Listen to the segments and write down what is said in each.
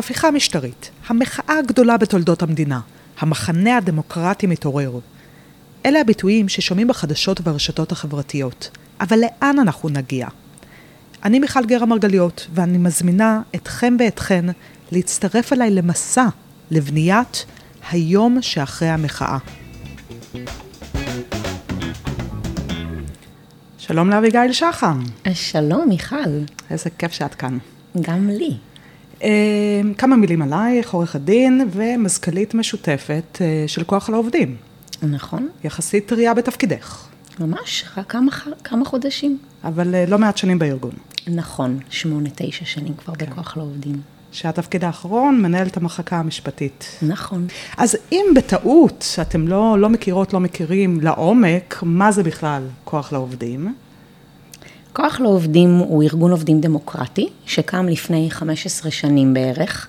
הפיכה משטרית, המחאה הגדולה בתולדות המדינה, המחנה הדמוקרטי מתעורר. אלה הביטויים ששומעים בחדשות וברשתות החברתיות. אבל לאן אנחנו נגיע? אני מיכל גרה מרגליות, ואני מזמינה אתכם ואתכן להצטרף אליי למסע לבניית היום שאחרי המחאה. שלום לאביגיל שחם. שלום, מיכל. איזה כיף שאת כאן. גם לי. אה, כמה מילים עלייך, עורכת דין ומזכ"לית משותפת אה, של כוח לעובדים. נכון. יחסית טריה בתפקידך. ממש, רק כמה, כמה חודשים. אבל אה, לא מעט שנים בארגון. נכון, שמונה, תשע שנים כבר כן. בכוח לעובדים. שהתפקיד האחרון מנהל את המחלקה המשפטית. נכון. אז אם בטעות אתם לא, לא מכירות, לא מכירים לעומק, מה זה בכלל כוח לעובדים? כוח לעובדים הוא ארגון עובדים דמוקרטי, שקם לפני 15 שנים בערך.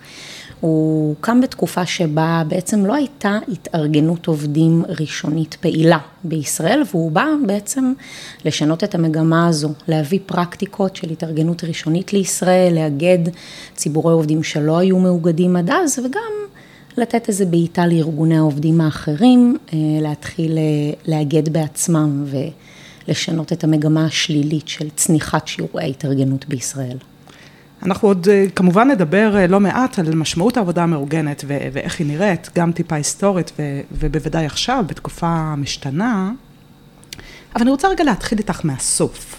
הוא קם בתקופה שבה בעצם לא הייתה התארגנות עובדים ראשונית פעילה בישראל, והוא בא בעצם לשנות את המגמה הזו, להביא פרקטיקות של התארגנות ראשונית לישראל, לאגד ציבורי עובדים שלא היו מאוגדים עד אז, וגם לתת איזה בעיטה לארגוני העובדים האחרים, אה, להתחיל אה, לאגד בעצמם ולשנות את המגמה השלילית של צניחת שיעורי ההתארגנות בישראל. אנחנו עוד אה, כמובן נדבר אה, לא מעט על משמעות העבודה המאורגנת ואיך היא נראית, גם טיפה היסטורית ובוודאי עכשיו, בתקופה משתנה. אבל אני רוצה רגע להתחיל איתך מהסוף.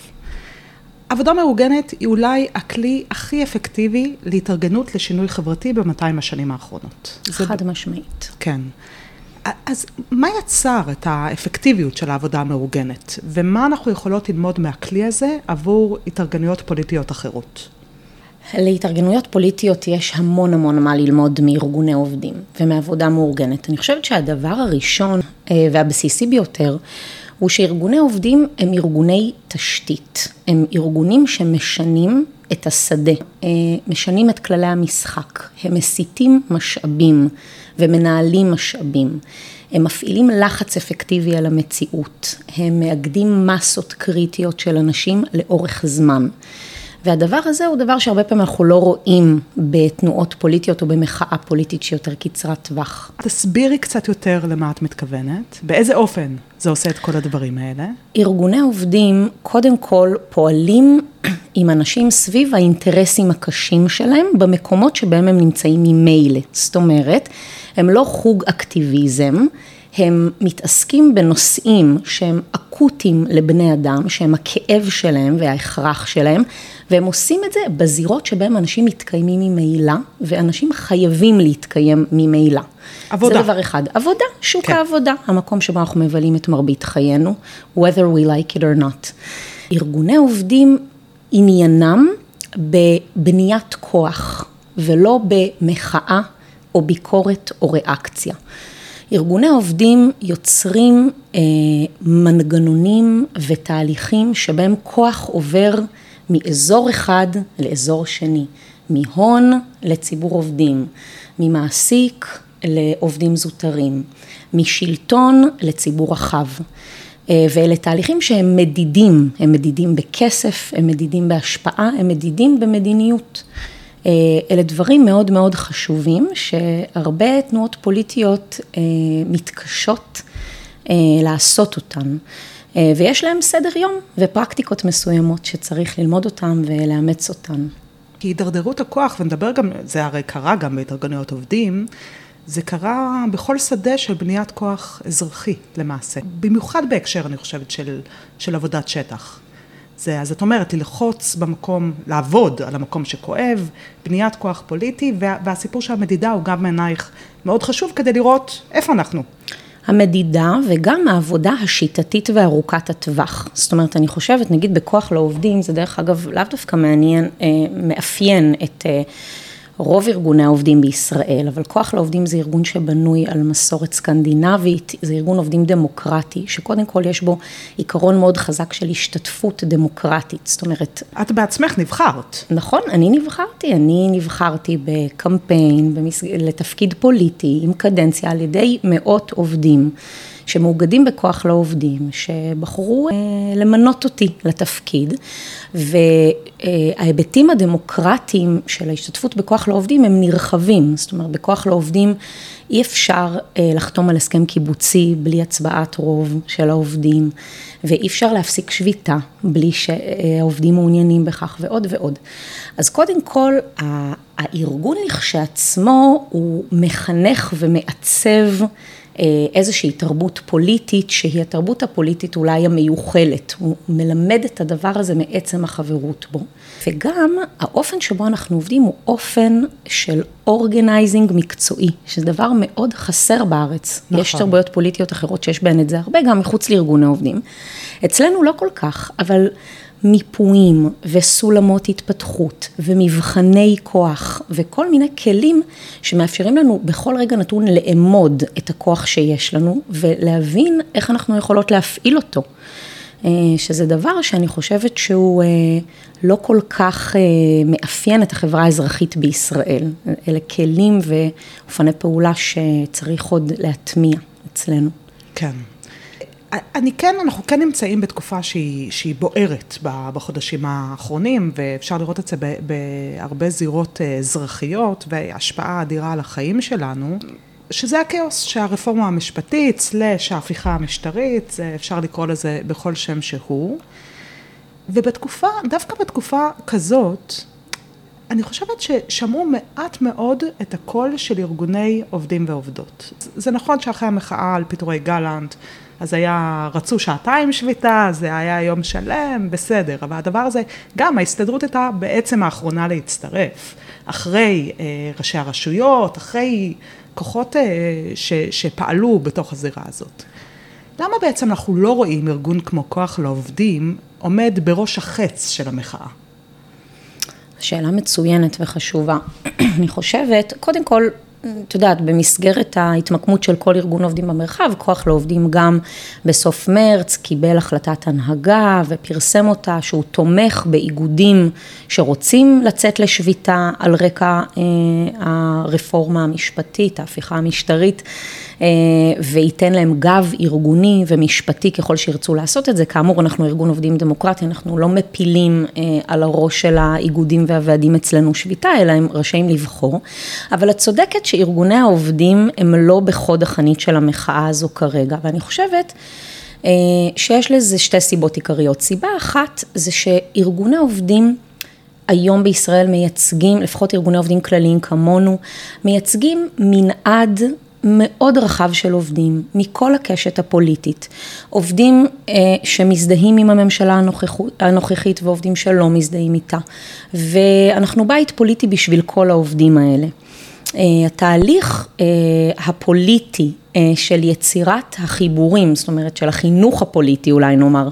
עבודה מאורגנת היא אולי הכלי הכי אפקטיבי להתארגנות לשינוי חברתי ב-200 השנים האחרונות. חד זה... משמעית. כן. אז מה יצר את האפקטיביות של העבודה המאורגנת, ומה אנחנו יכולות ללמוד מהכלי הזה עבור התארגנויות פוליטיות אחרות? להתארגנויות פוליטיות יש המון המון מה ללמוד מארגוני עובדים ומעבודה מאורגנת. אני חושבת שהדבר הראשון אה, והבסיסי ביותר הוא שארגוני עובדים הם ארגוני תשתית, הם ארגונים שמשנים את השדה, אה, משנים את כללי המשחק, הם מסיטים משאבים ומנהלים משאבים. הם מפעילים לחץ אפקטיבי על המציאות, הם מאגדים מסות קריטיות של אנשים לאורך זמן. והדבר הזה הוא דבר שהרבה פעמים אנחנו לא רואים בתנועות פוליטיות או במחאה פוליטית שהיא יותר קצרת טווח. תסבירי קצת יותר למה את מתכוונת, באיזה אופן זה עושה את כל הדברים האלה? ארגוני עובדים קודם כל פועלים עם אנשים סביב האינטרסים הקשים שלהם במקומות שבהם הם נמצאים ממילא. זאת אומרת, הם לא חוג אקטיביזם, הם מתעסקים בנושאים שהם אקוטיים לבני אדם, שהם הכאב שלהם וההכרח שלהם, והם עושים את זה בזירות שבהם אנשים מתקיימים ממילא, ואנשים חייבים להתקיים ממילא. עבודה. זה דבר אחד. עבודה, שוק כן. העבודה, המקום שבו אנחנו מבלים את מרבית חיינו, whether we like it or not. ארגוני עובדים, עניינם בבניית כוח, ולא במחאה או ביקורת או ריאקציה. ארגוני עובדים יוצרים אה, מנגנונים ותהליכים שבהם כוח עובר מאזור אחד לאזור שני, מהון לציבור עובדים, ממעסיק לעובדים זוטרים, משלטון לציבור רחב. אה, ואלה תהליכים שהם מדידים, הם מדידים בכסף, הם מדידים בהשפעה, הם מדידים במדיניות. אה, אלה דברים מאוד מאוד חשובים, שהרבה תנועות פוליטיות אה, מתקשות לעשות אותן. ויש להם סדר יום ופרקטיקות מסוימות שצריך ללמוד אותן ולאמץ אותן. כי הידרדרות הכוח, ונדבר גם, זה הרי קרה גם בהתארגנויות עובדים, זה קרה בכל שדה של בניית כוח אזרחי למעשה. במיוחד בהקשר, אני חושבת, של, של עבודת שטח. זה, אז את אומרת, ללחוץ במקום, לעבוד על המקום שכואב, בניית כוח פוליטי, וה, והסיפור של המדידה הוא גם בעינייך מאוד חשוב כדי לראות איפה אנחנו. המדידה וגם העבודה השיטתית וארוכת הטווח. זאת אומרת, אני חושבת, נגיד בכוח לעובדים, זה דרך אגב לאו דווקא מעניין, אה, מאפיין את... אה, רוב ארגוני העובדים בישראל, אבל כוח לעובדים זה ארגון שבנוי על מסורת סקנדינבית, זה ארגון עובדים דמוקרטי, שקודם כל יש בו עיקרון מאוד חזק של השתתפות דמוקרטית, זאת אומרת... את בעצמך נבחרת. נכון, אני נבחרתי, אני נבחרתי בקמפיין, במס... לתפקיד פוליטי, עם קדנציה, על ידי מאות עובדים. שמאוגדים בכוח לעובדים, שבחרו אה, למנות אותי לתפקיד, וההיבטים הדמוקרטיים של ההשתתפות בכוח לעובדים הם נרחבים, זאת אומרת בכוח לעובדים אי אפשר אה, לחתום על הסכם קיבוצי בלי הצבעת רוב של העובדים, ואי אפשר להפסיק שביתה בלי שהעובדים מעוניינים בכך ועוד ועוד. אז קודם כל, הארגון לכשעצמו הוא מחנך ומעצב איזושהי תרבות פוליטית, שהיא התרבות הפוליטית אולי המיוחלת, הוא מלמד את הדבר הזה מעצם החברות בו. וגם האופן שבו אנחנו עובדים הוא אופן של organizing מקצועי, שזה דבר מאוד חסר בארץ. נכון. יש תרבויות פוליטיות אחרות שיש בהן את זה הרבה, גם מחוץ לארגוני עובדים. אצלנו לא כל כך, אבל מיפויים וסולמות התפתחות ומבחני כוח וכל מיני כלים שמאפשרים לנו בכל רגע נתון לאמוד את הכוח שיש לנו ולהבין איך אנחנו יכולות להפעיל אותו. אה, שזה דבר שאני חושבת שהוא אה, לא כל כך אה, מאפיין את החברה האזרחית בישראל. אלה כלים ואופני פעולה שצריך עוד להטמיע אצלנו. כן. אני כן, אנחנו כן נמצאים בתקופה שהיא, שהיא בוערת בחודשים האחרונים, ואפשר לראות את זה בהרבה זירות אה, אזרחיות והשפעה אדירה על החיים שלנו, שזה הכאוס שהרפורמה המשפטית, סלאש ההפיכה המשטרית, אפשר לקרוא לזה בכל שם שהוא. ובתקופה, דווקא בתקופה כזאת, אני חושבת ששמעו מעט מאוד את הקול של ארגוני עובדים ועובדות. זה נכון שאחרי המחאה על פיטורי גלנט, אז היה, רצו שעתיים שביתה, זה היה יום שלם, בסדר, אבל הדבר הזה, גם ההסתדרות הייתה בעצם האחרונה להצטרף, אחרי אה, ראשי הרשויות, אחרי כוחות אה, ש, שפעלו בתוך הזירה הזאת. למה בעצם אנחנו לא רואים ארגון כמו כוח לעובדים עומד בראש החץ של המחאה? שאלה מצוינת וחשובה. אני חושבת, קודם כל, את יודעת, במסגרת ההתמקמות של כל ארגון עובדים במרחב, כוח לעובדים גם בסוף מרץ קיבל החלטת הנהגה ופרסם אותה שהוא תומך באיגודים שרוצים לצאת לשביתה על רקע אה, הרפורמה המשפטית, ההפיכה המשטרית. אה, וייתן להם גב ארגוני ומשפטי ככל שירצו לעשות את זה. כאמור, אנחנו ארגון עובדים דמוקרטי, אנחנו לא מפילים אה, על הראש של האיגודים והוועדים אצלנו שביתה, אלא הם רשאים לבחור. אבל את צודקת שארגוני העובדים הם לא בחוד החנית של המחאה הזו כרגע, ואני חושבת... אה, שיש לזה שתי סיבות עיקריות. סיבה אחת זה שארגוני עובדים היום בישראל מייצגים, לפחות ארגוני עובדים כלליים כמונו, מייצגים מנעד מאוד רחב של עובדים, מכל הקשת הפוליטית. עובדים אה, שמזדהים עם הממשלה הנוכחית ועובדים שלא מזדהים איתה. ואנחנו בית פוליטי בשביל כל העובדים האלה. אה, התהליך אה, הפוליטי אה, של יצירת החיבורים, זאת אומרת של החינוך הפוליטי אולי נאמר,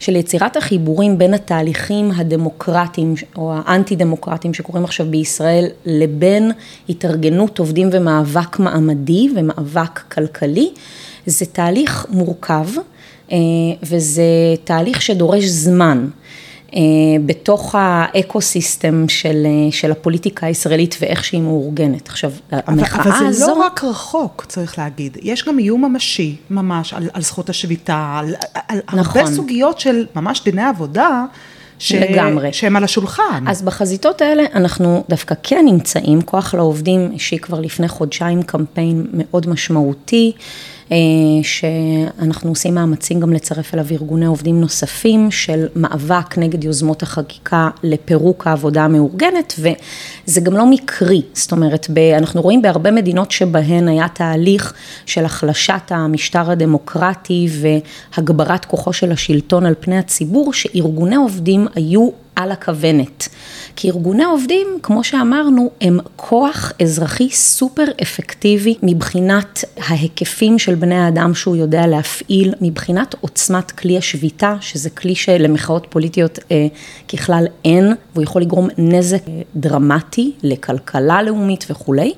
של יצירת החיבורים בין התהליכים הדמוקרטיים או האנטי דמוקרטיים שקורים עכשיו בישראל לבין התארגנות עובדים ומאבק מעמדי ומאבק כלכלי, זה תהליך מורכב וזה תהליך שדורש זמן. אה, בתוך האקו-סיסטם של, אה, של הפוליטיקה הישראלית ואיך שהיא מאורגנת. עכשיו, המחאה הזו... אבל זה לא רק רחוק, צריך להגיד. יש גם איום ממשי, ממש, על, על זכות השביתה, על, על נכון. הרבה סוגיות של ממש דיני עבודה. ש... לגמרי. שהם על השולחן. אז בחזיתות האלה אנחנו דווקא כן נמצאים, כוח לעובדים השיק כבר לפני חודשיים קמפיין מאוד משמעותי. אה, שאנחנו עושים מאמצים גם לצרף אליו ארגוני עובדים נוספים של מאבק נגד יוזמות החקיקה לפירוק העבודה המאורגנת, וזה גם לא מקרי, זאת אומרת, אנחנו רואים בהרבה מדינות שבהן היה תהליך של החלשת המשטר הדמוקרטי והגברת כוחו של השלטון על פני הציבור, שארגוני עובדים היו על הכוונת. כי ארגוני עובדים, כמו שאמרנו, הם כוח אזרחי סופר אפקטיבי מבחינת ההיקפים של בני האדם שהוא יודע להפעיל, מבחינת עוצמת כלי השביתה, שזה כלי שלמחאות פוליטיות אה, ככלל אין, והוא יכול לגרום נזק אה, דרמטי לכלכלה לאומית וכולי.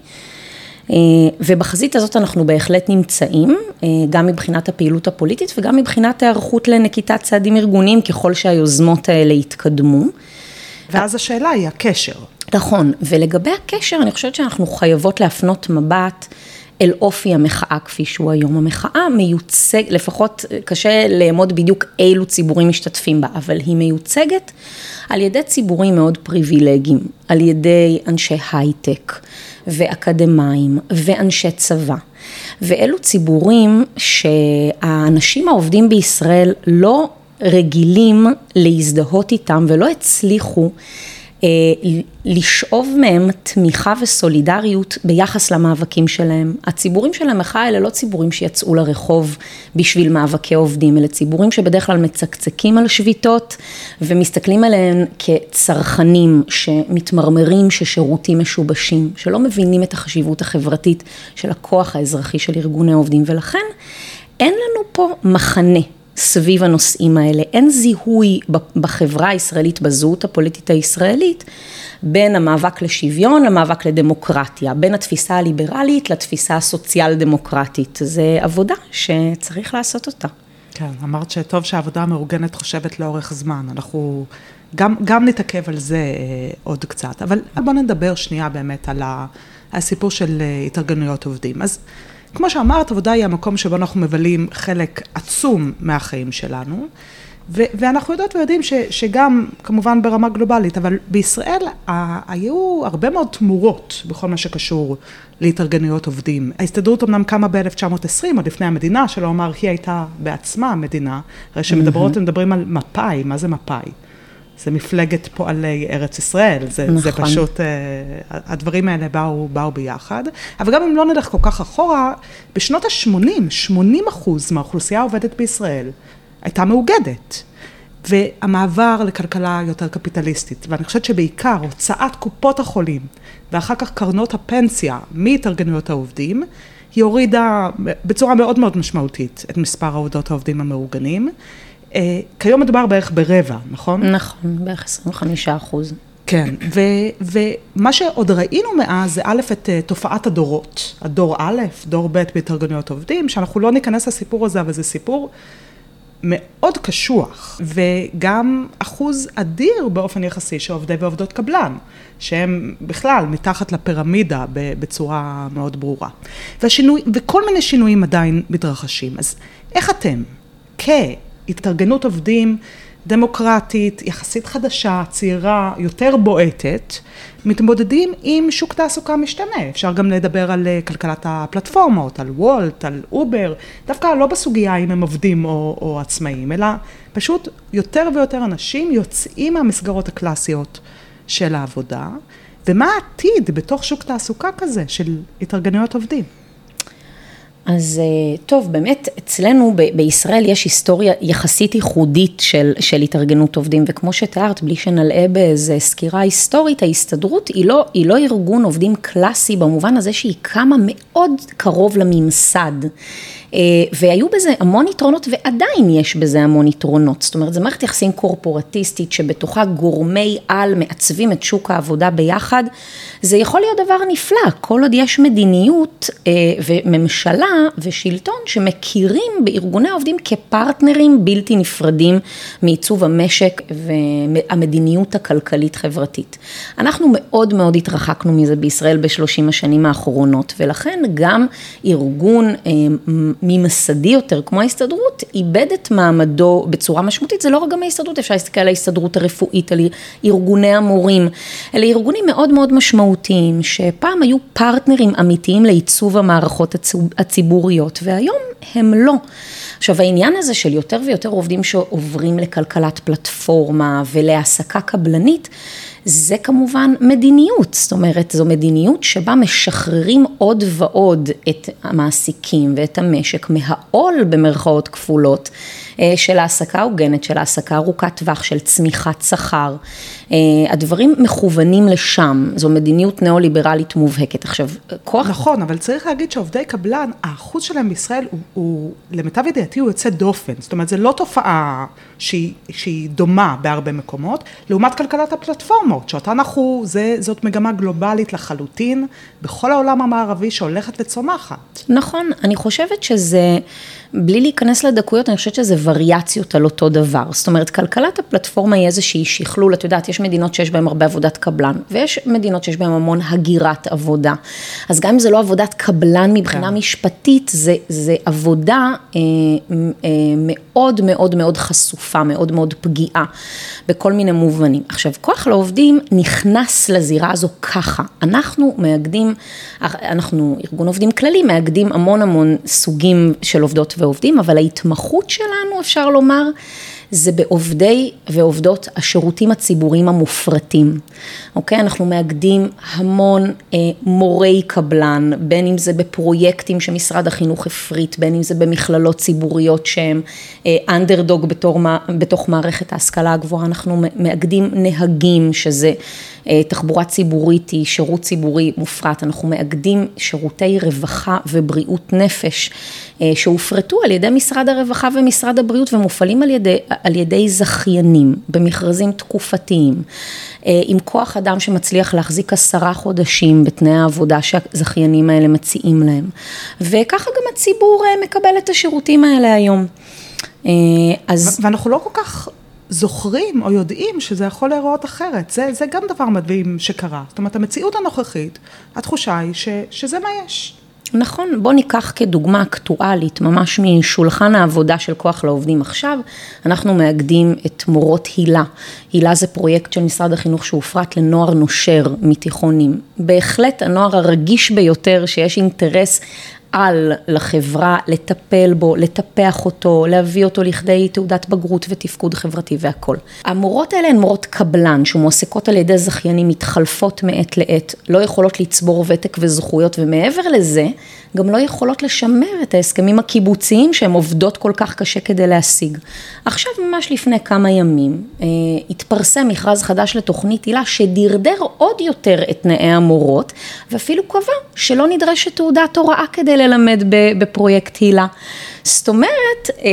אה, ובחזית הזאת אנחנו בהחלט נמצאים, אה, גם מבחינת הפעילות הפוליטית וגם מבחינת היערכות לנקיטת צעדים ארגוניים ככל שהיוזמות האלה יתקדמו. ואז השאלה היא הקשר. נכון, ולגבי הקשר, אני חושבת שאנחנו חייבות להפנות מבט אל אופי המחאה כפי שהוא היום. המחאה מיוצג, לפחות קשה לאמוד בדיוק אילו ציבורים משתתפים בה, אבל היא מיוצגת על ידי ציבורים מאוד פריבילגיים, על ידי אנשי הייטק ואקדמאים ואנשי צבא. ואלו ציבורים שהאנשים העובדים בישראל לא רגילים להזדהות איתם ולא הצליחו לשאוב מהם תמיכה וסולידריות ביחס למאבקים שלהם. הציבורים של המחאה האלה לא ציבורים שיצאו לרחוב בשביל מאבקי עובדים, אלה ציבורים שבדרך כלל מצקצקים על שביתות ומסתכלים עליהם כצרכנים שמתמרמרים ששירותים משובשים, שלא מבינים את החשיבות החברתית של הכוח האזרחי של ארגוני עובדים ולכן אין לנו פה מחנה. סביב הנושאים האלה. אין זיהוי בחברה הישראלית, בזהות הפוליטית הישראלית, בין המאבק לשוויון למאבק לדמוקרטיה, בין התפיסה הליברלית לתפיסה הסוציאל דמוקרטית. זה עבודה שצריך לעשות אותה. כן, אמרת שטוב שהעבודה המאורגנת חושבת לאורך זמן. אנחנו גם, גם נתעכב על זה אה, עוד קצת, אבל בואו נדבר שנייה באמת על הסיפור של אה, התארגנויות עובדים. אז כמו שאמרת, עבודה היא המקום שבו אנחנו מבלים חלק עצום מהחיים שלנו, ו- ואנחנו יודעות ויודעים ש- שגם, כמובן ברמה גלובלית, אבל בישראל ה- היו הרבה מאוד תמורות בכל מה שקשור להתארגנויות עובדים. ההסתדרות אמנם קמה ב-1920, עוד לפני המדינה, שלא אמר, היא הייתה בעצמה המדינה, הרי שמדברות, mm-hmm. מדברים על מפא"י, מה זה מפא"י? זה מפלגת פועלי ארץ ישראל, זה, נכון. זה פשוט, uh, הדברים האלה באו, באו ביחד. אבל גם אם לא נלך כל כך אחורה, בשנות ה-80, 80 אחוז מהאוכלוסייה העובדת בישראל הייתה מאוגדת. והמעבר לכלכלה יותר קפיטליסטית, ואני חושבת שבעיקר הוצאת קופות החולים ואחר כך קרנות הפנסיה מהתארגנויות העובדים, היא הורידה בצורה מאוד מאוד משמעותית את מספר העובדות העובדים המאורגנים. אה, כיום מדובר בערך ברבע, נכון? נכון, בערך 25 אחוז. כן, ו, ומה שעוד ראינו מאז זה א', את אה, תופעת הדורות, הדור א', דור ב' בהתארגנויות עובדים, שאנחנו לא ניכנס לסיפור הזה, אבל זה סיפור מאוד קשוח, וגם אחוז אדיר באופן יחסי של עובדי ועובדות קבלן, שהם בכלל מתחת לפירמידה בצורה מאוד ברורה. והשינוי, וכל מיני שינויים עדיין מתרחשים. אז איך אתם, כ... התארגנות עובדים דמוקרטית, יחסית חדשה, צעירה, יותר בועטת, מתמודדים עם שוק תעסוקה משתנה. אפשר גם לדבר על אה, כלכלת הפלטפורמות, על וולט, על אובר, דווקא לא בסוגיה אם הם עובדים או, או עצמאים, אלא פשוט יותר ויותר אנשים יוצאים מהמסגרות הקלאסיות של העבודה, ומה העתיד בתוך שוק תעסוקה כזה של התארגנויות עובדים? אז אה, טוב, באמת אצלנו ב- בישראל יש היסטוריה יחסית ייחודית של, של התארגנות עובדים, וכמו שתיארת, בלי שנלאה באיזה סקירה היסטורית, ההסתדרות היא לא, היא לא ארגון עובדים קלאסי במובן הזה שהיא קמה מאוד קרוב לממסד. אה, והיו בזה המון יתרונות ועדיין יש בזה המון יתרונות, זאת אומרת זו מערכת יחסים קורפורטיסטית שבתוכה גורמי על מעצבים את שוק העבודה ביחד, זה יכול להיות דבר נפלא, כל עוד יש מדיניות אה, וממשלה ושלטון שמכירים בארגוני העובדים כפרטנרים בלתי נפרדים מעיצוב המשק והמדיניות הכלכלית חברתית. אנחנו מאוד מאוד התרחקנו מזה בישראל בשלושים השנים האחרונות ולכן גם ארגון אה, ממסדי יותר, כמו ההסתדרות, איבד את מעמדו בצורה משמעותית, זה לא רק גם ההסתדרות, אפשר להסתכל על ההסתדרות הרפואית, על ארגוני המורים, אלה ארגונים מאוד מאוד משמעותיים, שפעם היו פרטנרים אמיתיים לעיצוב המערכות הציבוריות, והיום הם לא. עכשיו העניין הזה של יותר ויותר עובדים שעוברים לכלכלת פלטפורמה ולהעסקה קבלנית, זה כמובן מדיניות, זאת אומרת זו מדיניות שבה משחררים עוד ועוד את המעסיקים ואת המשק מהעול במרכאות כפולות של העסקה הוגנת, של העסקה ארוכת טווח, של צמיחת שכר. אה, הדברים מכוונים לשם, זו מדיניות ניאו-ליברלית מובהקת. עכשיו, כוח... נכון, אבל צריך להגיד שעובדי קבלן, האחוז שלהם בישראל הוא, הוא למיטב ידיעתי, הוא יוצא דופן. זאת אומרת, זו לא תופעה שהיא, שהיא דומה בהרבה מקומות, לעומת כלכלת הפלטפורמות. שאותה אנחנו, זה, זאת מגמה גלובלית לחלוטין, בכל העולם המערבי שהולכת וצומחת. נכון, אני חושבת שזה, בלי להיכנס לדקויות, אני חושבת שזה וריאציות על אותו דבר. זאת אומרת, כלכלת הפלטפורמה היא איזושהי שכלול, את יודעת, יש מדינות שיש בהן הרבה עבודת קבלן, ויש מדינות שיש בהן המון הגירת עבודה. אז גם אם זה לא עבודת קבלן מבחינה כן. משפטית, זה, זה עבודה אה, אה, מאוד מאוד מאוד חשופה, מאוד מאוד פגיעה, בכל מיני מובנים. עכשיו, כוח לעובדים נכנס לזירה הזו ככה, אנחנו מאגדים, אנחנו ארגון עובדים כללי, מאגדים המון המון סוגים של עובדות ועובדים, אבל ההתמחות שלנו, אפשר לומר, זה בעובדי ועובדות השירותים הציבוריים המופרטים, אוקיי? אנחנו מאגדים המון אה, מורי קבלן, בין אם זה בפרויקטים שמשרד החינוך הפריט, בין אם זה במכללות ציבוריות אה, אנדרדוג בתור, בתוך מערכת ההשכלה הגבוהה, אנחנו מאגדים נהגים, שזה אה, תחבורה ציבורית היא שירות ציבורי מופרט, אנחנו מאגדים שירותי רווחה ובריאות נפש אה, שהופרטו על ידי משרד הרווחה ומשרד הבריאות ומופעלים על ידי, על ידי זכיינים במכרזים תקופתיים, אה, עם כוח אדם שמצליח להחזיק עשרה חודשים בתנאי העבודה שהזכיינים האלה מציעים להם. וככה גם הציבור מקבל את השירותים האלה היום. אז... ואנחנו לא כל כך זוכרים או יודעים שזה יכול להיראות אחרת. זה, זה גם דבר מדהים שקרה. זאת אומרת, המציאות הנוכחית, התחושה היא ש, שזה מה יש. נכון, בוא ניקח כדוגמה אקטואלית, ממש משולחן העבודה של כוח לעובדים עכשיו, אנחנו מאגדים את מורות הילה. הילה זה פרויקט של משרד החינוך שהופרט לנוער נושר מתיכונים. בהחלט הנוער הרגיש ביותר שיש אינטרס על לחברה לטפל בו, לטפח אותו, להביא אותו לכדי תעודת בגרות ותפקוד חברתי והכל. המורות האלה הן מורות קבלן שמועסקות על ידי זכיינים, מתחלפות מעת לעת, לא יכולות לצבור ותק וזכויות ומעבר לזה גם לא יכולות לשמר את ההסכמים הקיבוציים שהן עובדות כל כך קשה כדי להשיג. עכשיו ממש לפני כמה ימים אה, התפרסם מכרז חדש לתוכנית הילה שדרדר עוד יותר את תנאי המורות ואפילו קבע שלא נדרשת תעודת הוראה כדי ללמד בפרויקט הילה. זאת אומרת, אה,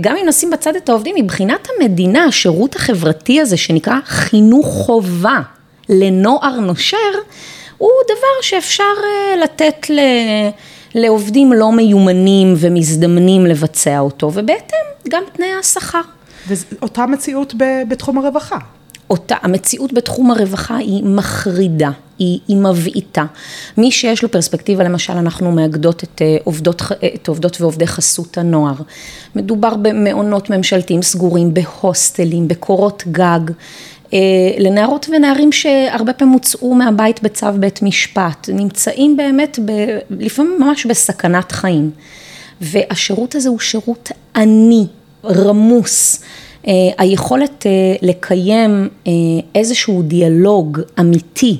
גם אם נשים בצד את העובדים, מבחינת המדינה, השירות החברתי הזה שנקרא חינוך חובה לנוער נושר, הוא דבר שאפשר אה, לתת ל... לעובדים לא מיומנים ומזדמנים לבצע אותו, ובהתאם גם תנאי השכר. ואותה מציאות בתחום הרווחה. אותה, המציאות בתחום הרווחה היא מחרידה, היא, היא מבעיטה. מי שיש לו פרספקטיבה, למשל, אנחנו מאגדות את אה, עובדות, את עובדות ועובדי חסות הנוער. מדובר במעונות ממשלתיים סגורים, בהוסטלים, בקורות גג, לנערות ונערים שהרבה פעמים הוצאו מהבית בצו בית משפט, נמצאים באמת ב, לפעמים ממש בסכנת חיים. והשירות הזה הוא שירות עני, רמוס. אה, היכולת אה, לקיים איזשהו דיאלוג אמיתי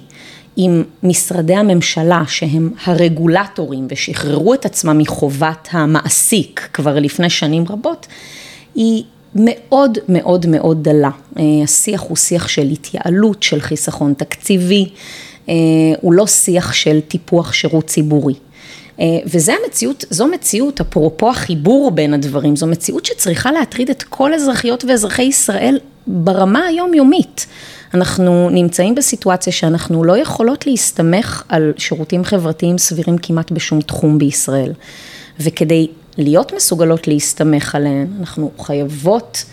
עם משרדי הממשלה שהם הרגולטורים ושחררו את עצמם מחובת המעסיק כבר לפני שנים רבות, היא מאוד מאוד מאוד דלה. אה, השיח הוא שיח של התייעלות, של חיסכון תקציבי, אה, הוא לא שיח של טיפוח שירות ציבורי. אה, וזה המציאות, זו מציאות, אפרופו החיבור בין הדברים, זו מציאות שצריכה להטריד את כל אזרחיות ואזרחי ישראל ברמה היומיומית. אנחנו נמצאים בסיטואציה שאנחנו לא יכולות להסתמך על שירותים חברתיים סבירים כמעט בשום תחום בישראל. וכדי להיות מסוגלות להסתמך עליהן, אנחנו חייבות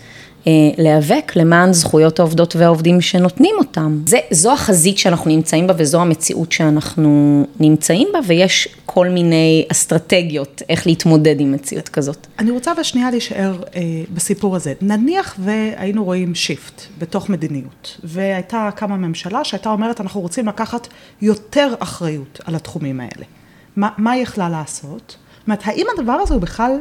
אה, להיאבק למען זכויות העובדות והעובדים שנותנים אותם. זה, זו החזית שאנחנו נמצאים בה וזו המציאות שאנחנו נמצאים בה ויש כל מיני אסטרטגיות איך להתמודד עם מציאות כזאת. אני רוצה בשנייה להישאר אה, בסיפור הזה. נניח והיינו רואים שיפט בתוך מדיניות והייתה קמה ממשלה שהייתה אומרת אנחנו רוצים לקחת יותר אחריות על התחומים האלה. מה, מה היא יכלה לעשות? אומרת, האם הדבר הזה הוא בכלל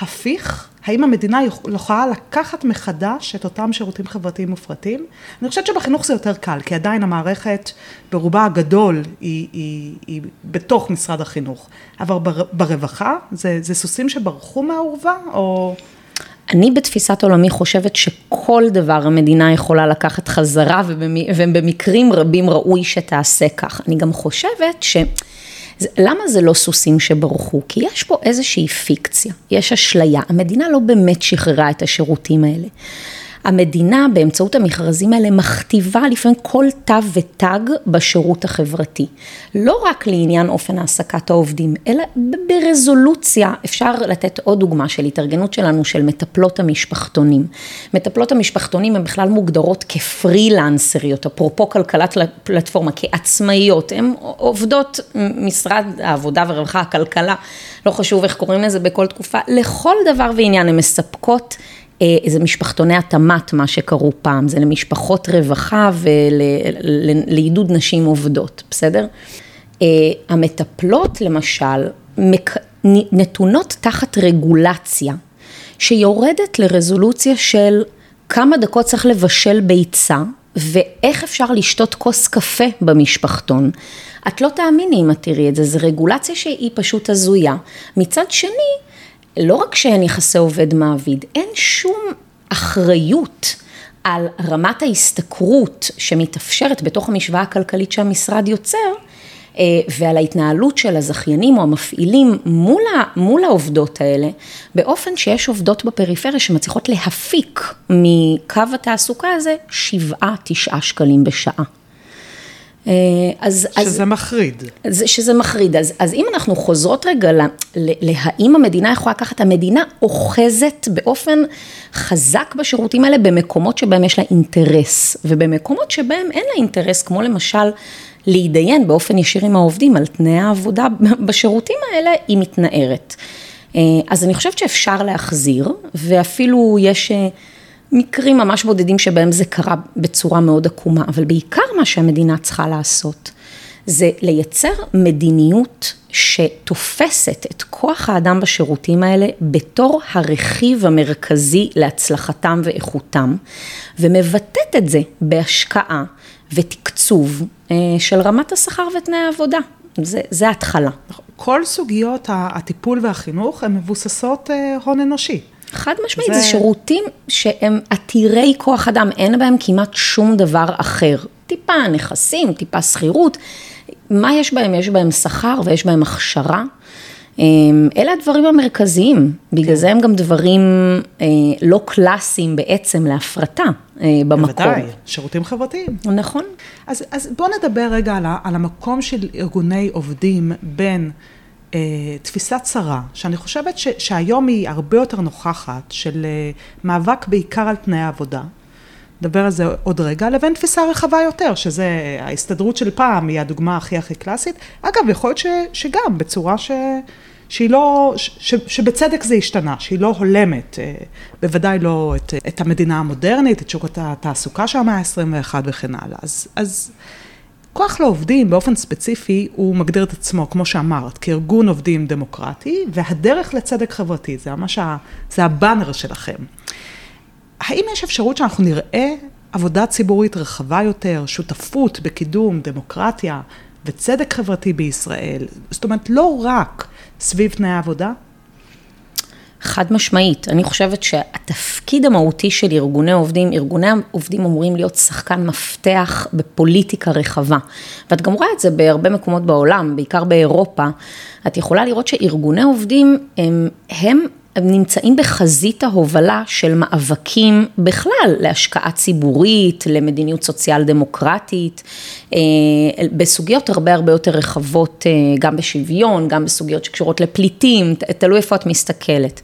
הפיך? האם המדינה יכולה לקחת מחדש את אותם שירותים חברתיים מופרטים? אני חושבת שבחינוך זה יותר קל, כי עדיין המערכת ברובה הגדול היא, היא, היא בתוך משרד החינוך. אבל בר, ברווחה, זה, זה סוסים שברחו מהאורווה, או... אני בתפיסת עולמי חושבת שכל דבר המדינה יכולה לקחת חזרה, ובמקרים רבים ראוי שתעשה כך. אני גם חושבת ש... למה זה לא סוסים שברחו? כי יש פה איזושהי פיקציה, יש אשליה, המדינה לא באמת שחררה את השירותים האלה. המדינה באמצעות המכרזים האלה מכתיבה לפעמים כל תו ותג בשירות החברתי. לא רק לעניין אופן העסקת העובדים, אלא ברזולוציה, אפשר לתת עוד דוגמה של התארגנות שלנו של מטפלות המשפחתונים. מטפלות המשפחתונים הן בכלל מוגדרות כפרילנסריות, אפרופו כלכלת פלטפורמה, כעצמאיות, הן עובדות משרד העבודה והרווחה, הכלכלה, לא חשוב איך קוראים לזה בכל תקופה, לכל דבר ועניין הן מספקות זה משפחתוני התמ"ת, מה שקראו פעם, זה למשפחות רווחה ולעידוד נשים עובדות, בסדר? אה, המטפלות למשל, נתונות תחת רגולציה, שיורדת לרזולוציה של כמה דקות צריך לבשל ביצה, ואיך אפשר לשתות כוס קפה במשפחתון. את לא תאמיני אם את תראי את זה, זו רגולציה שהיא פשוט הזויה. מצד שני, לא רק שאין יחסי עובד מעביד, אין שום אחריות על רמת ההשתכרות שמתאפשרת בתוך המשוואה הכלכלית שהמשרד יוצר, אה, ועל ההתנהלות של הזכיינים או המפעילים מול, ה, מול העובדות האלה, באופן שיש עובדות בפריפריה שמצליחות להפיק מקו התעסוקה הזה שבעה, תשעה שקלים בשעה. אה, אז, שזה אז, מחריד. שזה מחריד, אז, אז אם אנחנו חוזרות רגע להאם המדינה יכולה לקחת, המדינה אוחזת באופן חזק בשירותים האלה במקומות שבהם יש לה אינטרס, ובמקומות שבהם אין לה אינטרס, כמו למשל להתדיין באופן ישיר עם העובדים על תנאי העבודה בשירותים האלה, היא מתנערת. אה, אז אני חושבת שאפשר להחזיר, ואפילו יש... מקרים ממש בודדים שבהם זה קרה בצורה מאוד עקומה, אבל בעיקר מה שהמדינה צריכה לעשות, זה לייצר מדיניות שתופסת את כוח האדם בשירותים האלה בתור הרכיב המרכזי להצלחתם ואיכותם, ומבטאת את זה בהשקעה ותקצוב אה, של רמת השכר ותנאי העבודה. זה, זה התחלה. כל סוגיות הטיפול והחינוך הן מבוססות אה, הון אנושי. חד משמעית, זה... זה שירותים שהם עתירי כוח אדם, אין בהם כמעט שום דבר אחר. טיפה נכסים, טיפה שכירות, מה יש בהם? יש בהם שכר ויש בהם הכשרה. אמ, אלה הדברים המרכזיים, בגלל כן. זה הם גם דברים אה, לא קלאסיים בעצם להפרטה אה, במקום. בוודאי, שירותים חברתיים. נכון. אז, אז בואו נדבר רגע על, על המקום של ארגוני עובדים בין תפיסה צרה, שאני חושבת ש, שהיום היא הרבה יותר נוכחת, של אה, מאבק בעיקר על תנאי העבודה. נדבר על זה עוד רגע, לבין תפיסה רחבה יותר, שזה ההסתדרות של פעם, היא הדוגמה הכי הכי קלאסית. אגב, יכול להיות ש, שגם בצורה ש, שהיא לא, ש, שבצדק זה השתנה, שהיא לא הולמת, אה, בוודאי לא את, את המדינה המודרנית, את שוק התעסוקה של המאה ה-21 וכן הלאה. אז, אז כוח לעובדים באופן ספציפי, הוא מגדיר את עצמו, כמו שאמרת, כארגון עובדים דמוקרטי, והדרך לצדק חברתי, זה ממש, ה, זה הבאנר שלכם. האם יש אפשרות שאנחנו נראה עבודה ציבורית רחבה יותר, שותפות בקידום דמוקרטיה וצדק חברתי בישראל? זאת אומרת, לא רק סביב תנאי עבודה, חד משמעית, אני חושבת שהתפקיד המהותי של ארגוני עובדים, ארגוני עובדים אמורים להיות שחקן מפתח בפוליטיקה רחבה. ואת גם רואה את זה בהרבה מקומות בעולם, בעיקר באירופה. את יכולה לראות שארגוני עובדים הם, הם נמצאים בחזית ההובלה של מאבקים בכלל להשקעה ציבורית, למדיניות סוציאל דמוקרטית, אה, בסוגיות הרבה הרבה יותר רחבות, אה, גם בשוויון, גם בסוגיות שקשורות לפליטים, תלוי איפה את מסתכלת.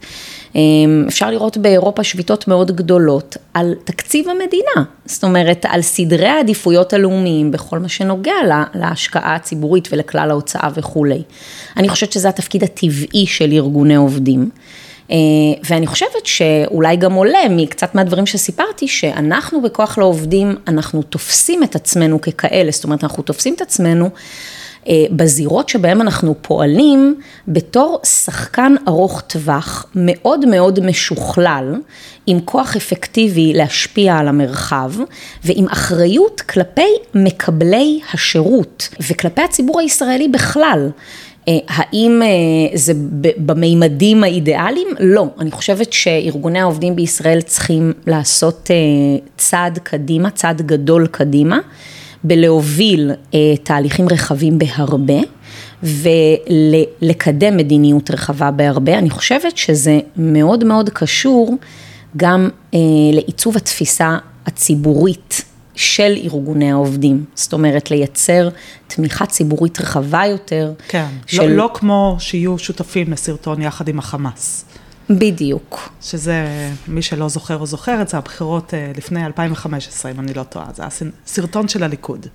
אה, אפשר לראות באירופה שביתות מאוד גדולות על תקציב המדינה, זאת אומרת על סדרי העדיפויות הלאומיים בכל מה שנוגע להשקעה הציבורית ולכלל ההוצאה וכולי. אני חושבת שזה התפקיד הטבעי של ארגוני עובדים. אה, ואני חושבת שאולי גם עולה מקצת מהדברים שסיפרתי, שאנחנו בכוח לעובדים, אנחנו תופסים את עצמנו ככאלה, זאת אומרת, אנחנו תופסים את עצמנו אה, בזירות שבהן אנחנו פועלים בתור שחקן ארוך טווח מאוד מאוד משוכלל, עם כוח אפקטיבי להשפיע על המרחב ועם אחריות כלפי מקבלי השירות וכלפי הציבור הישראלי בכלל. אה, האם אה, זה במימדים האידיאליים? לא. אני חושבת שארגוני העובדים בישראל צריכים לעשות אה, צעד קדימה, צעד גדול קדימה, בלהוביל תהליכים רחבים בהרבה. ולקדם מדיניות רחבה בהרבה. אני חושבת שזה מאוד מאוד קשור גם אה, לעיצוב התפיסה הציבורית של ארגוני העובדים, זאת אומרת לייצר תמיכה ציבורית רחבה יותר. כן, של... לא, לא כמו שיהיו שותפים לסרטון יחד עם החמאס. בדיוק. שזה, מי שלא זוכר או זוכרת, זה הבחירות אה, לפני 2015, אם אני לא טועה, זה היה סרטון של הליכוד.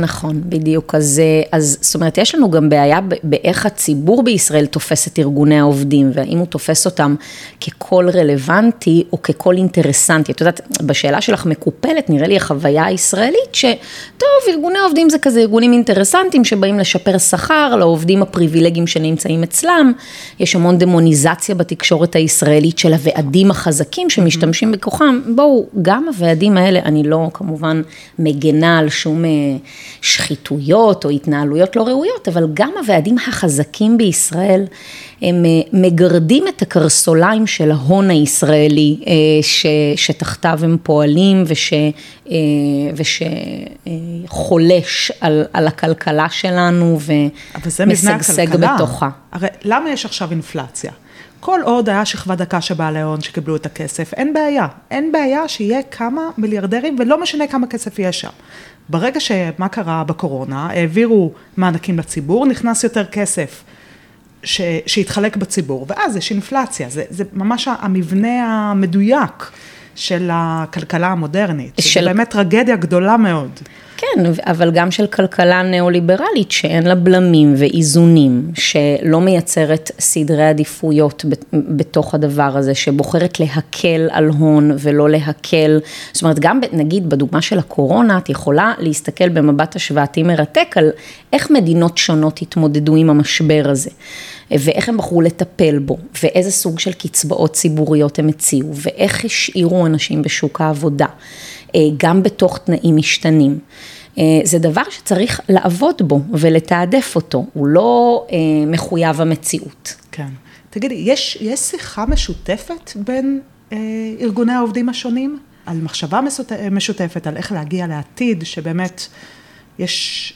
נכון, בדיוק. אז, אה, אז זאת אומרת, יש לנו גם בעיה באיך הציבור בישראל תופס את ארגוני העובדים, והאם הוא תופס אותם כקול רלוונטי או כקול אינטרסנטי. את יודעת, בשאלה שלך מקופלת, נראה לי החוויה הישראלית, שטוב, ארגוני העובדים זה כזה ארגונים אינטרסנטיים שבאים לשפר שכר לעובדים הפריבילגיים שנמצאים אצלם. יש המון דמוניזציה בתקשורת הישראלית של הוועדים החזקים שמשתמשים בכוחם. בואו, גם הוועדים האלה, אני לא כמובן מגנה על שום... שחיתויות או התנהלויות לא ראויות, אבל גם הוועדים החזקים בישראל, הם אה, מגרדים את הקרסוליים של ההון הישראלי אה, ש, שתחתיו הם פועלים וש, אה, ושחולש על, על הכלכלה שלנו ומשגשג בתוכה. הרי למה יש עכשיו אינפלציה? כל עוד היה שכבה דקה של בעלי הון שקיבלו את הכסף, אין בעיה. אין בעיה שיהיה כמה מיליארדרים ולא משנה כמה כסף יש שם. ברגע שמה קרה בקורונה, העבירו מענקים לציבור, נכנס יותר כסף ש, שהתחלק בציבור, ואז יש אינפלציה, זה, זה ממש המבנה המדויק של הכלכלה המודרנית, של... זה באמת טרגדיה גדולה מאוד. כן, אבל גם של כלכלה ניאו-ליברלית שאין לה בלמים ואיזונים, שלא מייצרת סדרי עדיפויות בתוך הדבר הזה, שבוחרת להקל על הון ולא להקל, זאת אומרת, גם נגיד בדוגמה של הקורונה, את יכולה להסתכל במבט השוואתי מרתק על איך מדינות שונות התמודדו עם המשבר הזה. ואיך הם בחרו לטפל בו, ואיזה סוג של קצבאות ציבוריות הם הציעו, ואיך השאירו אנשים בשוק העבודה. אה, גם בתוך תנאים משתנים. אה, זה דבר שצריך לעבוד בו ולתעדף אותו, הוא לא אה, מחויב המציאות. כן. תגידי, יש, יש שיחה משותפת בין אה, ארגוני העובדים השונים? על מחשבה משותפת, על איך להגיע לעתיד, שבאמת יש...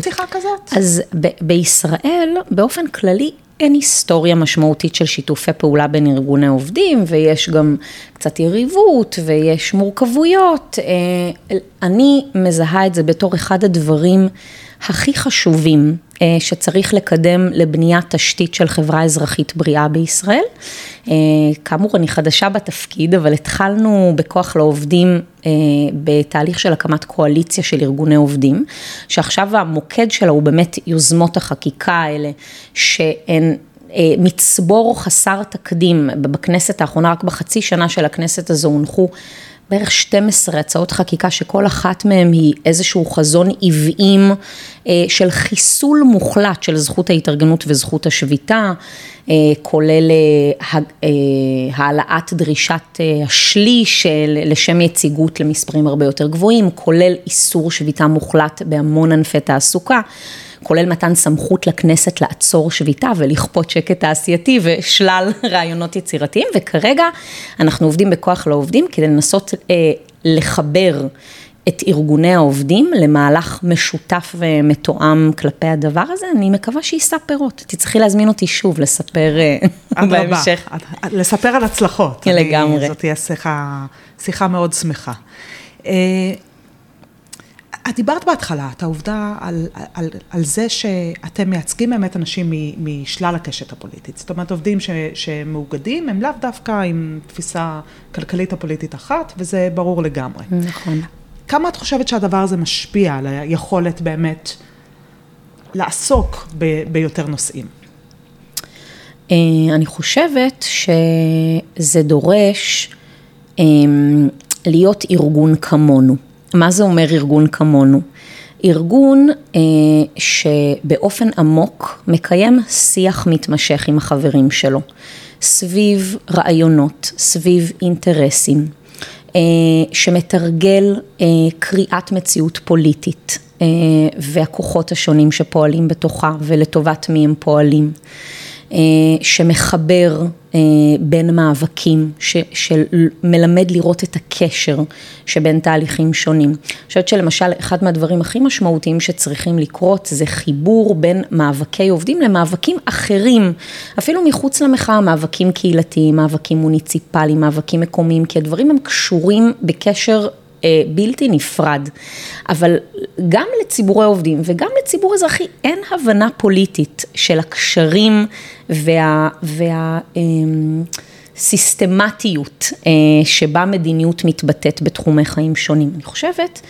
שיחה כזאת? אז ב- בישראל, באופן כללי, אין היסטוריה משמעותית של שיתופי פעולה בין ארגוני עובדים, ויש גם קצת יריבות, ויש מורכבויות. אה, אני מזהה את זה בתור אחד הדברים הכי חשובים שצריך לקדם לבניית תשתית של חברה אזרחית בריאה בישראל. אה, כאמור, אני חדשה בתפקיד, אבל התחלנו בכוח לעובדים בתהליך של הקמת קואליציה של ארגוני עובדים, שעכשיו המוקד שלה הוא באמת יוזמות החקיקה האלה, שהן מצבור חסר תקדים, בכנסת האחרונה, רק בחצי שנה של הכנסת הזו הונחו בערך 12 הצעות חקיקה שכל אחת מהן היא איזשהו חזון עוועים אה, של חיסול מוחלט של זכות ההתארגנות וזכות השביתה, אה, כולל אה, העלאת דרישת השליש לשם יציגות למספרים הרבה יותר גבוהים, כולל איסור שביתה מוחלט בהמון ענפי תעסוקה. כולל מתן סמכות לכנסת לעצור שביתה ולכפות שקט תעשייתי ושלל רעיונות יצירתיים, וכרגע אנחנו עובדים בכוח לעובדים כדי לנסות אה, לחבר את ארגוני העובדים למהלך משותף ומתואם כלפי הדבר הזה, אני מקווה שיישא פירות. תצטרכי להזמין אותי שוב לספר אה, בהמשך. לספר על הצלחות. לגמרי. זאת תהיה שיחה, שיחה מאוד שמחה. את דיברת בהתחלה, את העובדה על, על, על זה שאתם מייצגים באמת אנשים משלל הקשת הפוליטית. זאת אומרת, עובדים ש, שמאוגדים הם לאו דווקא עם תפיסה כלכלית או פוליטית אחת, וזה ברור לגמרי. נכון. כמה את חושבת שהדבר הזה משפיע על היכולת באמת לעסוק ב, ביותר נושאים? אה, אני חושבת שזה דורש אה, להיות ארגון כמונו. מה זה אומר ארגון כמונו? ארגון אה, שבאופן עמוק מקיים שיח מתמשך עם החברים שלו, סביב רעיונות, סביב אינטרסים, אה, שמתרגל אה, קריאת מציאות פוליטית אה, והכוחות השונים שפועלים בתוכה ולטובת מי הם פועלים. שמחבר בין מאבקים, שמלמד לראות את הקשר שבין תהליכים שונים. אני חושבת שלמשל, אחד מהדברים הכי משמעותיים שצריכים לקרות זה חיבור בין מאבקי עובדים למאבקים אחרים, אפילו מחוץ למחאה, מאבקים קהילתיים, מאבקים מוניציפליים, מאבקים מקומיים, כי הדברים הם קשורים בקשר אה, בלתי נפרד, אבל גם לציבורי עובדים וגם לציבור אזרחי אין הבנה פוליטית של הקשרים וה... וה סיסטמטיות אה, שבה מדיניות מתבטאת בתחומי חיים שונים. אני חושבת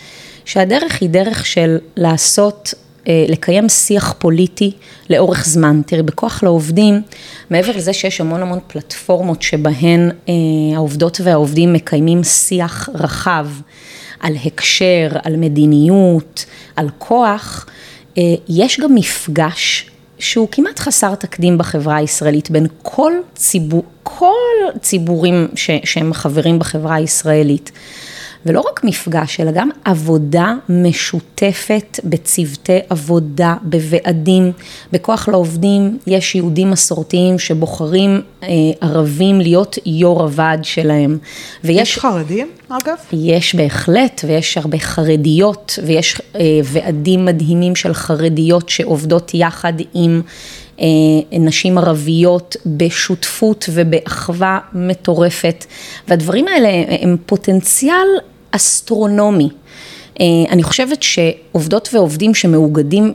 שהדרך היא דרך של לעשות אה, לקיים שיח פוליטי לאורך זמן. תראי, בכוח לעובדים, מעבר לזה שיש המון המון פלטפורמות שבהן אה, העובדות והעובדים מקיימים שיח רחב על הקשר, על מדיניות, על כוח, אה, יש גם מפגש שהוא כמעט חסר תקדים בחברה הישראלית בין כל, ציבור, כל ציבורים ש, שהם חברים בחברה הישראלית. ולא רק מפגש, אלא גם עבודה משותפת בצוותי עבודה, בוועדים, בכוח לעובדים, יש יהודים מסורתיים שבוחרים אה, ערבים להיות יו"ר הוועד שלהם. ויש... יש חרדים, אגב? יש בהחלט, ויש הרבה חרדיות, ויש אה, ועדים מדהימים של חרדיות שעובדות יחד עם... אה, נשים ערביות בשותפות ובאחווה מטורפת, והדברים האלה הם פוטנציאל אסטרונומי. אה, אני חושבת שעובדות ועובדים שמאוגדים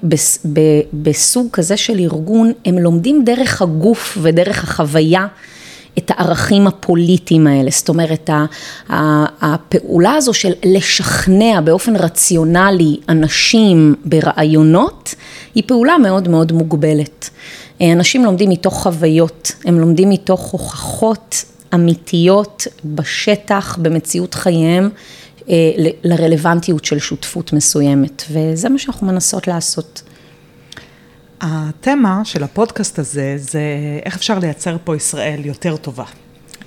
בסוג כזה של ארגון, הם לומדים דרך הגוף ודרך החוויה את הערכים הפוליטיים האלה, זאת אומרת הפעולה הזו של לשכנע באופן רציונלי אנשים ברעיונות, היא פעולה מאוד מאוד מוגבלת. אה, אנשים לומדים מתוך חוויות, הם לומדים מתוך הוכחות אמיתיות בשטח, במציאות חייהם. אה, לרלוונטיות של שותפות מסוימת, וזה מה שאנחנו מנסות לעשות. התמה של הפודקאסט הזה זה איך אפשר לייצר פה ישראל יותר טובה.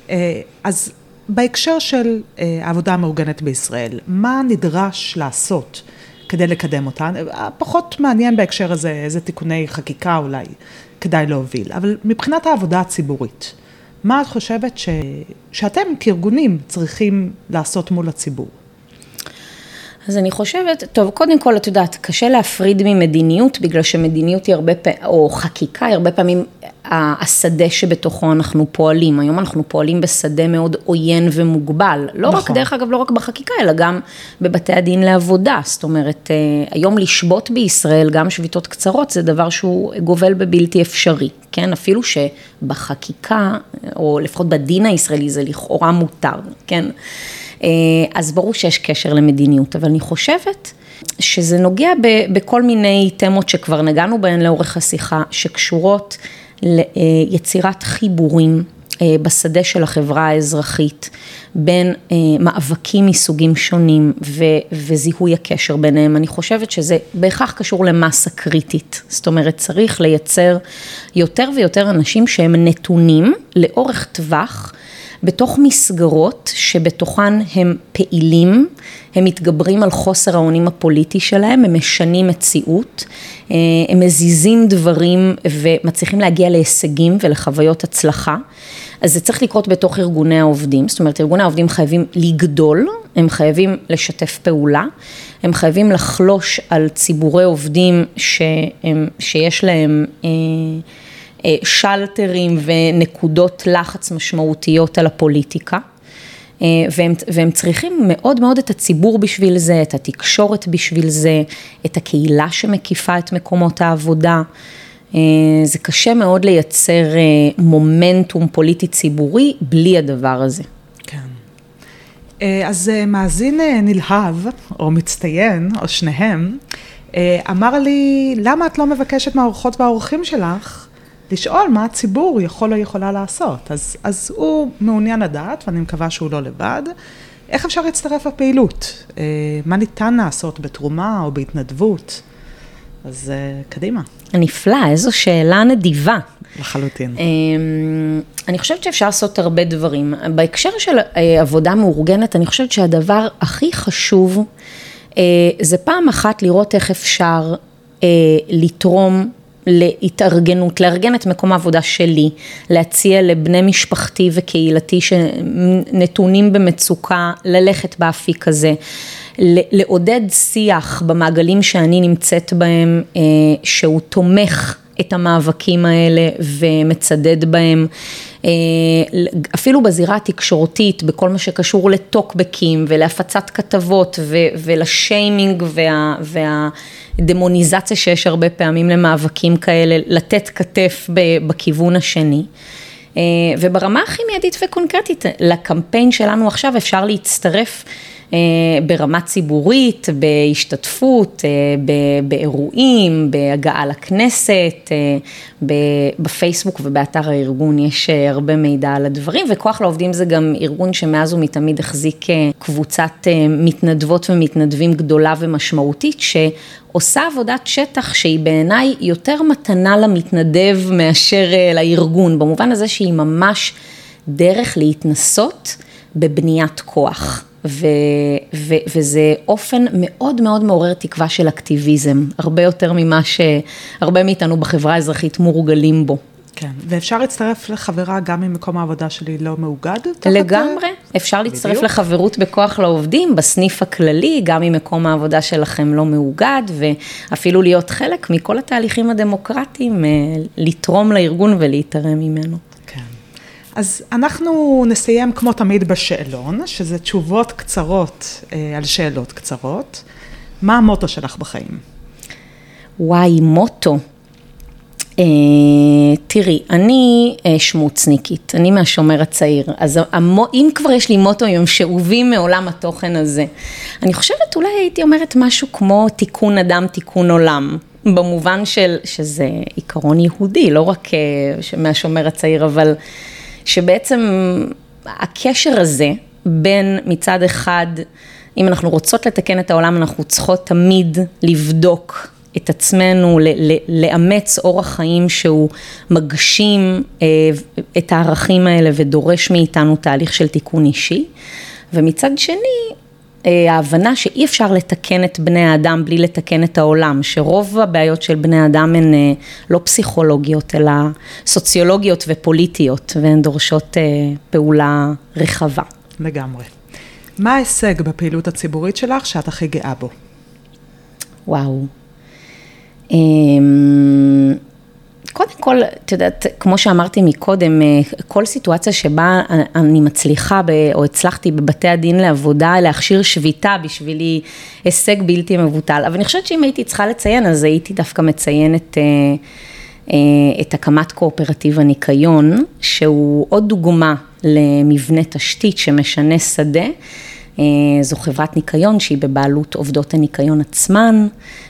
אה, אז בהקשר של אה, העבודה המאורגנת בישראל, מה נדרש לעשות כדי לקדם אותה? פחות מעניין בהקשר הזה איזה תיקוני חקיקה אולי כדאי להוביל, אבל מבחינת העבודה הציבורית, מה את חושבת ש... שאתם כארגונים צריכים לעשות מול הציבור? אז אני חושבת, טוב, קודם כל, את יודעת, קשה להפריד ממדיניות, בגלל שמדיניות היא הרבה פעמים, או חקיקה היא הרבה פעמים השדה שבתוכו אנחנו פועלים. היום אנחנו פועלים בשדה מאוד עוין ומוגבל. לא נכון. רק, דרך אגב, לא רק בחקיקה, אלא גם בבתי הדין לעבודה. זאת אומרת, אה, היום לשבות בישראל, גם שביתות קצרות, זה דבר שהוא גובל בבלתי אפשרי. כן, אפילו שבחקיקה, או לפחות בדין הישראלי, זה לכאורה מותר, כן. אה, אז ברור שיש קשר למדיניות, אבל אני חושבת שזה נוגע בכל מיני תמות שכבר נגענו בהן לאורך השיחה, שקשורות ליצירת חיבורים אה, בשדה של החברה האזרחית, בין אה, מאבקים מסוגים שונים ו- וזיהוי הקשר ביניהם. אני חושבת שזה בהכרח קשור למסה קריטית. זאת אומרת, צריך לייצר יותר ויותר אנשים שהם נתונים לאורך טווח. בתוך מסגרות שבתוכן הם פעילים, הם מתגברים על חוסר האונים הפוליטי שלהם, הם משנים מציאות, אה, הם מזיזים דברים ומצליחים להגיע להישגים ולחוויות הצלחה. אז זה צריך לקרות בתוך ארגוני העובדים, זאת אומרת ארגוני העובדים חייבים לגדול, הם חייבים לשתף פעולה, הם חייבים לחלוש על ציבורי עובדים שהם, שיש להם אה, שלטרים ונקודות לחץ משמעותיות על הפוליטיקה. אה, והם, והם צריכים מאוד מאוד את הציבור בשביל זה, את התקשורת בשביל זה, את הקהילה שמקיפה את מקומות העבודה. אה, זה קשה מאוד לייצר מומנטום פוליטי ציבורי בלי הדבר הזה. כן. אז מאזין נלהב, או מצטיין, או שניהם, אמר לי, למה את לא מבקשת מהאורחות והאורחים שלך לשאול מה הציבור יכול או יכולה לעשות. אז, אז הוא מעוניין לדעת, ואני מקווה שהוא לא לבד, איך אפשר להצטרף לפעילות? אה, מה ניתן לעשות בתרומה או בהתנדבות? אז אה, קדימה. נפלא, איזו שאלה נדיבה. לחלוטין. אה, אני חושבת שאפשר לעשות הרבה דברים. בהקשר של עבודה מאורגנת, אני חושבת שהדבר הכי חשוב זה פעם אחת לראות איך אפשר לתרום להתארגנות, לארגן את מקום העבודה שלי, להציע לבני משפחתי וקהילתי שנתונים במצוקה, ללכת באפיק הזה, לעודד שיח במעגלים שאני נמצאת בהם, אה, שהוא תומך את המאבקים האלה ומצדד בהם. אה, אפילו בזירה התקשורתית, בכל מה שקשור לטוקבקים ולהפצת כתבות ולשיימינג וה, והדמוניזציה שיש הרבה פעמים למאבקים כאלה, לתת כתף בכיוון השני. אה, וברמה הכי מיידית וקונקרטית, לקמפיין שלנו עכשיו אפשר להצטרף ברמה ציבורית, בהשתתפות, אה, באירועים, בהגעה לכנסת, אה, בפייסבוק ובאתר הארגון יש הרבה מידע על הדברים, וכוח לעובדים זה גם ארגון שמאז ומתמיד החזיק קבוצת מתנדבות ומתנדבים גדולה ומשמעותית, שעושה עבודת שטח שהיא בעיניי יותר מתנה למתנדב מאשר לארגון, במובן הזה שהיא ממש דרך להתנסות בבניית כוח. ו, ו, וזה אופן מאוד מאוד מעורר תקווה של אקטיביזם, הרבה יותר ממה שהרבה מאיתנו בחברה האזרחית מורגלים בו. כן, ואפשר להצטרף לחברה גם אם מקום העבודה שלי לא מאוגד? לגמרי, אפשר להצטרף בדיוק. לחברות בכוח לעובדים בסניף הכללי, גם אם מקום העבודה שלכם לא מאוגד, ואפילו להיות חלק מכל התהליכים הדמוקרטיים, אה, לתרום לארגון ולהתערם ממנו. אז אנחנו נסיים כמו תמיד בשאלון, שזה תשובות קצרות אה, על שאלות קצרות. מה המוטו שלך בחיים? וואי, מוטו. אה, תראי, אני אה, שמוצניקית, אני מהשומר הצעיר, אז המו, אם כבר יש לי מוטו הם שאובים מעולם התוכן הזה, אני חושבת אולי הייתי אומרת משהו כמו תיקון אדם, תיקון עולם. במובן של, שזה עיקרון יהודי, לא רק אה, מהשומר הצעיר, אבל שבעצם הקשר הזה בין מצד אחד, אם אנחנו רוצות לתקן את העולם, אנחנו צריכות תמיד לבדוק את עצמנו, לאמץ אורח חיים שהוא מגשים אה, את הערכים האלה ודורש מאיתנו תהליך של תיקון אישי. ומצד שני, ההבנה שאי אפשר לתקן את בני האדם בלי לתקן את העולם, שרוב הבעיות של בני האדם הן אה, לא פסיכולוגיות, אלא סוציולוגיות ופוליטיות, והן דורשות אה, פעולה רחבה. לגמרי. מה ההישג בפעילות הציבורית שלך שאת הכי גאה בו? וואו. קודם כל, את יודעת, כמו שאמרתי מקודם, אה, כל סיטואציה שבה אני מצליחה ב, או הצלחתי בבתי הדין לעבודה להכשיר שביתה בשבילי הישג בלתי מבוטל, אבל אני חושבת שאם הייתי צריכה לציין, אז הייתי דווקא מציינת אה, אה, את הקמת קואופרטיב הניקיון, שהוא עוד דוגמה למבנה תשתית שמשנה שדה. אה, זו חברת ניקיון שהיא בבעלות עובדות הניקיון עצמן,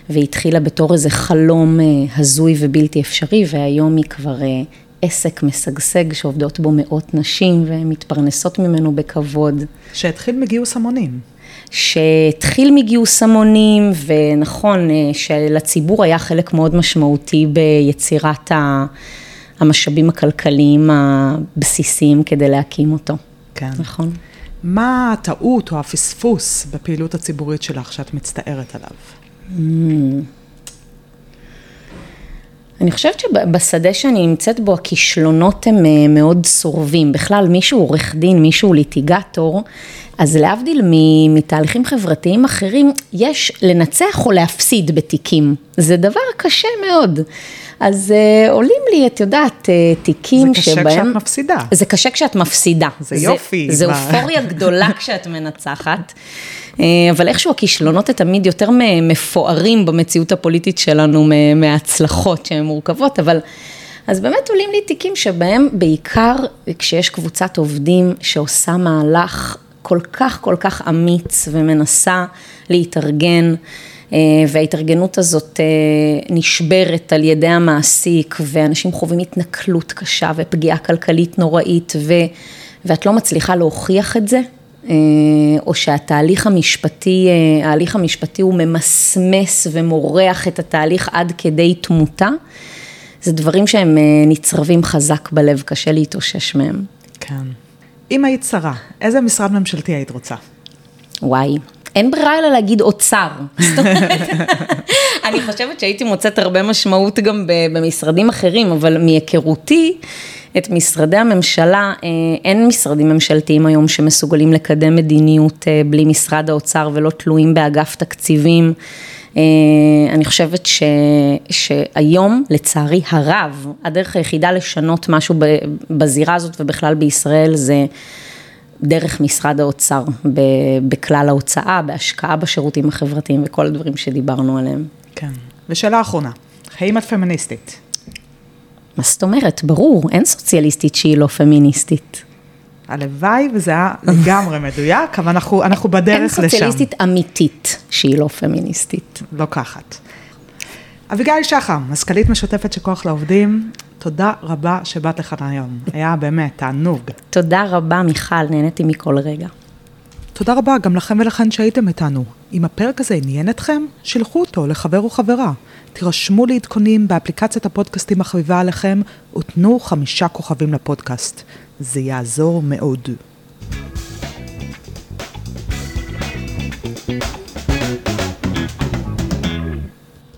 והתחילה בתור איזה חלום אה, הזוי ובלתי אפשרי, והיום היא כבר אה, עסק משגשג שעובדות בו מאות נשים ומתפרנסות ממנו בכבוד. שהתחיל מגיוס המונים. שהתחיל מגיוס המונים, ונכון, שלציבור היה חלק מאוד משמעותי ביצירת המשאבים הכלכליים הבסיסיים כדי להקים אותו. כן. נכון. מה הטעות או הפספוס בפעילות הציבורית שלך שאת מצטערת עליו? Mm. אני חושבת שבשדה שאני נמצאת בו, הכישלונות הם אה, מאוד צורבים. בכלל, מישהו עורך דין, מישהו ליטיגטור, אז להבדיל מתהליכים חברתיים אחרים, יש לנצח או להפסיד בתיקים. זה דבר קשה מאוד. אז uh, עולים לי, את יודעת, uh, תיקים שבהם... זה קשה כשאת מפסידה. זה קשה כשאת מפסידה. זה יופי. זה אופוריה גדולה כשאת מנצחת. Uh, אבל איכשהו הכישלונות הם תמיד יותר מפוארים במציאות הפוליטית שלנו מההצלחות שהן מורכבות, אבל... אז באמת עולים לי תיקים שבהם בעיקר כשיש קבוצת עובדים שעושה מהלך כל כך כל כך אמיץ ומנסה להתארגן. אה, וההתארגנות הזאת אה, נשברת על ידי המעסיק, ואנשים חווים התנכלות קשה ופגיעה כלכלית נוראית, ו, ואת לא מצליחה להוכיח את זה, אה, או שהתהליך המשפטי, ההליך המשפטי הוא ממסמס ומורח את התהליך עד כדי תמותה, זה דברים שהם נצרבים חזק בלב, קשה להתאושש מהם. כן. אם היית שרה, איזה משרד ממשלתי היית רוצה? וואי, אין ברירה אלא להגיד אוצר. אני חושבת שהייתי מוצאת הרבה משמעות גם במשרדים אחרים, אבל מהיכרותי את משרדי הממשלה, אה, אין משרדים ממשלתיים היום שמסוגלים לקדם מדיניות אה, בלי משרד האוצר ולא תלויים באגף תקציבים. אה, אני חושבת ש, שהיום, לצערי הרב, הדרך היחידה לשנות משהו בזירה הזאת ובכלל בישראל זה דרך משרד האוצר, בכלל ההוצאה, בהשקעה בשירותים החברתיים וכל הדברים שדיברנו עליהם. כן. ושאלה אחרונה, האם את פמיניסטית? מה זאת אומרת? ברור, אין סוציאליסטית שהיא לא פמיניסטית. הלוואי וזה היה לגמרי מדויק, אבל אנחנו, אנחנו בדרך לשם. אין סוציאליסטית אמיתית שהיא לא פמיניסטית. לוקחת. אביגיל שחם, מזכ"לית משותפת של כוח לעובדים, תודה רבה שבאת לכאן היום. היה באמת תענוג. תודה רבה, מיכל, נהניתי מכל רגע. תודה רבה גם לכם ולכן שהייתם איתנו. אם הפרק הזה עניין אתכם, שילחו אותו לחבר או חברה. תירשמו לעדכונים באפליקציית הפודקאסטים החביבה עליכם, ותנו חמישה כוכבים לפודקאסט. זה יעזור מאוד. thank you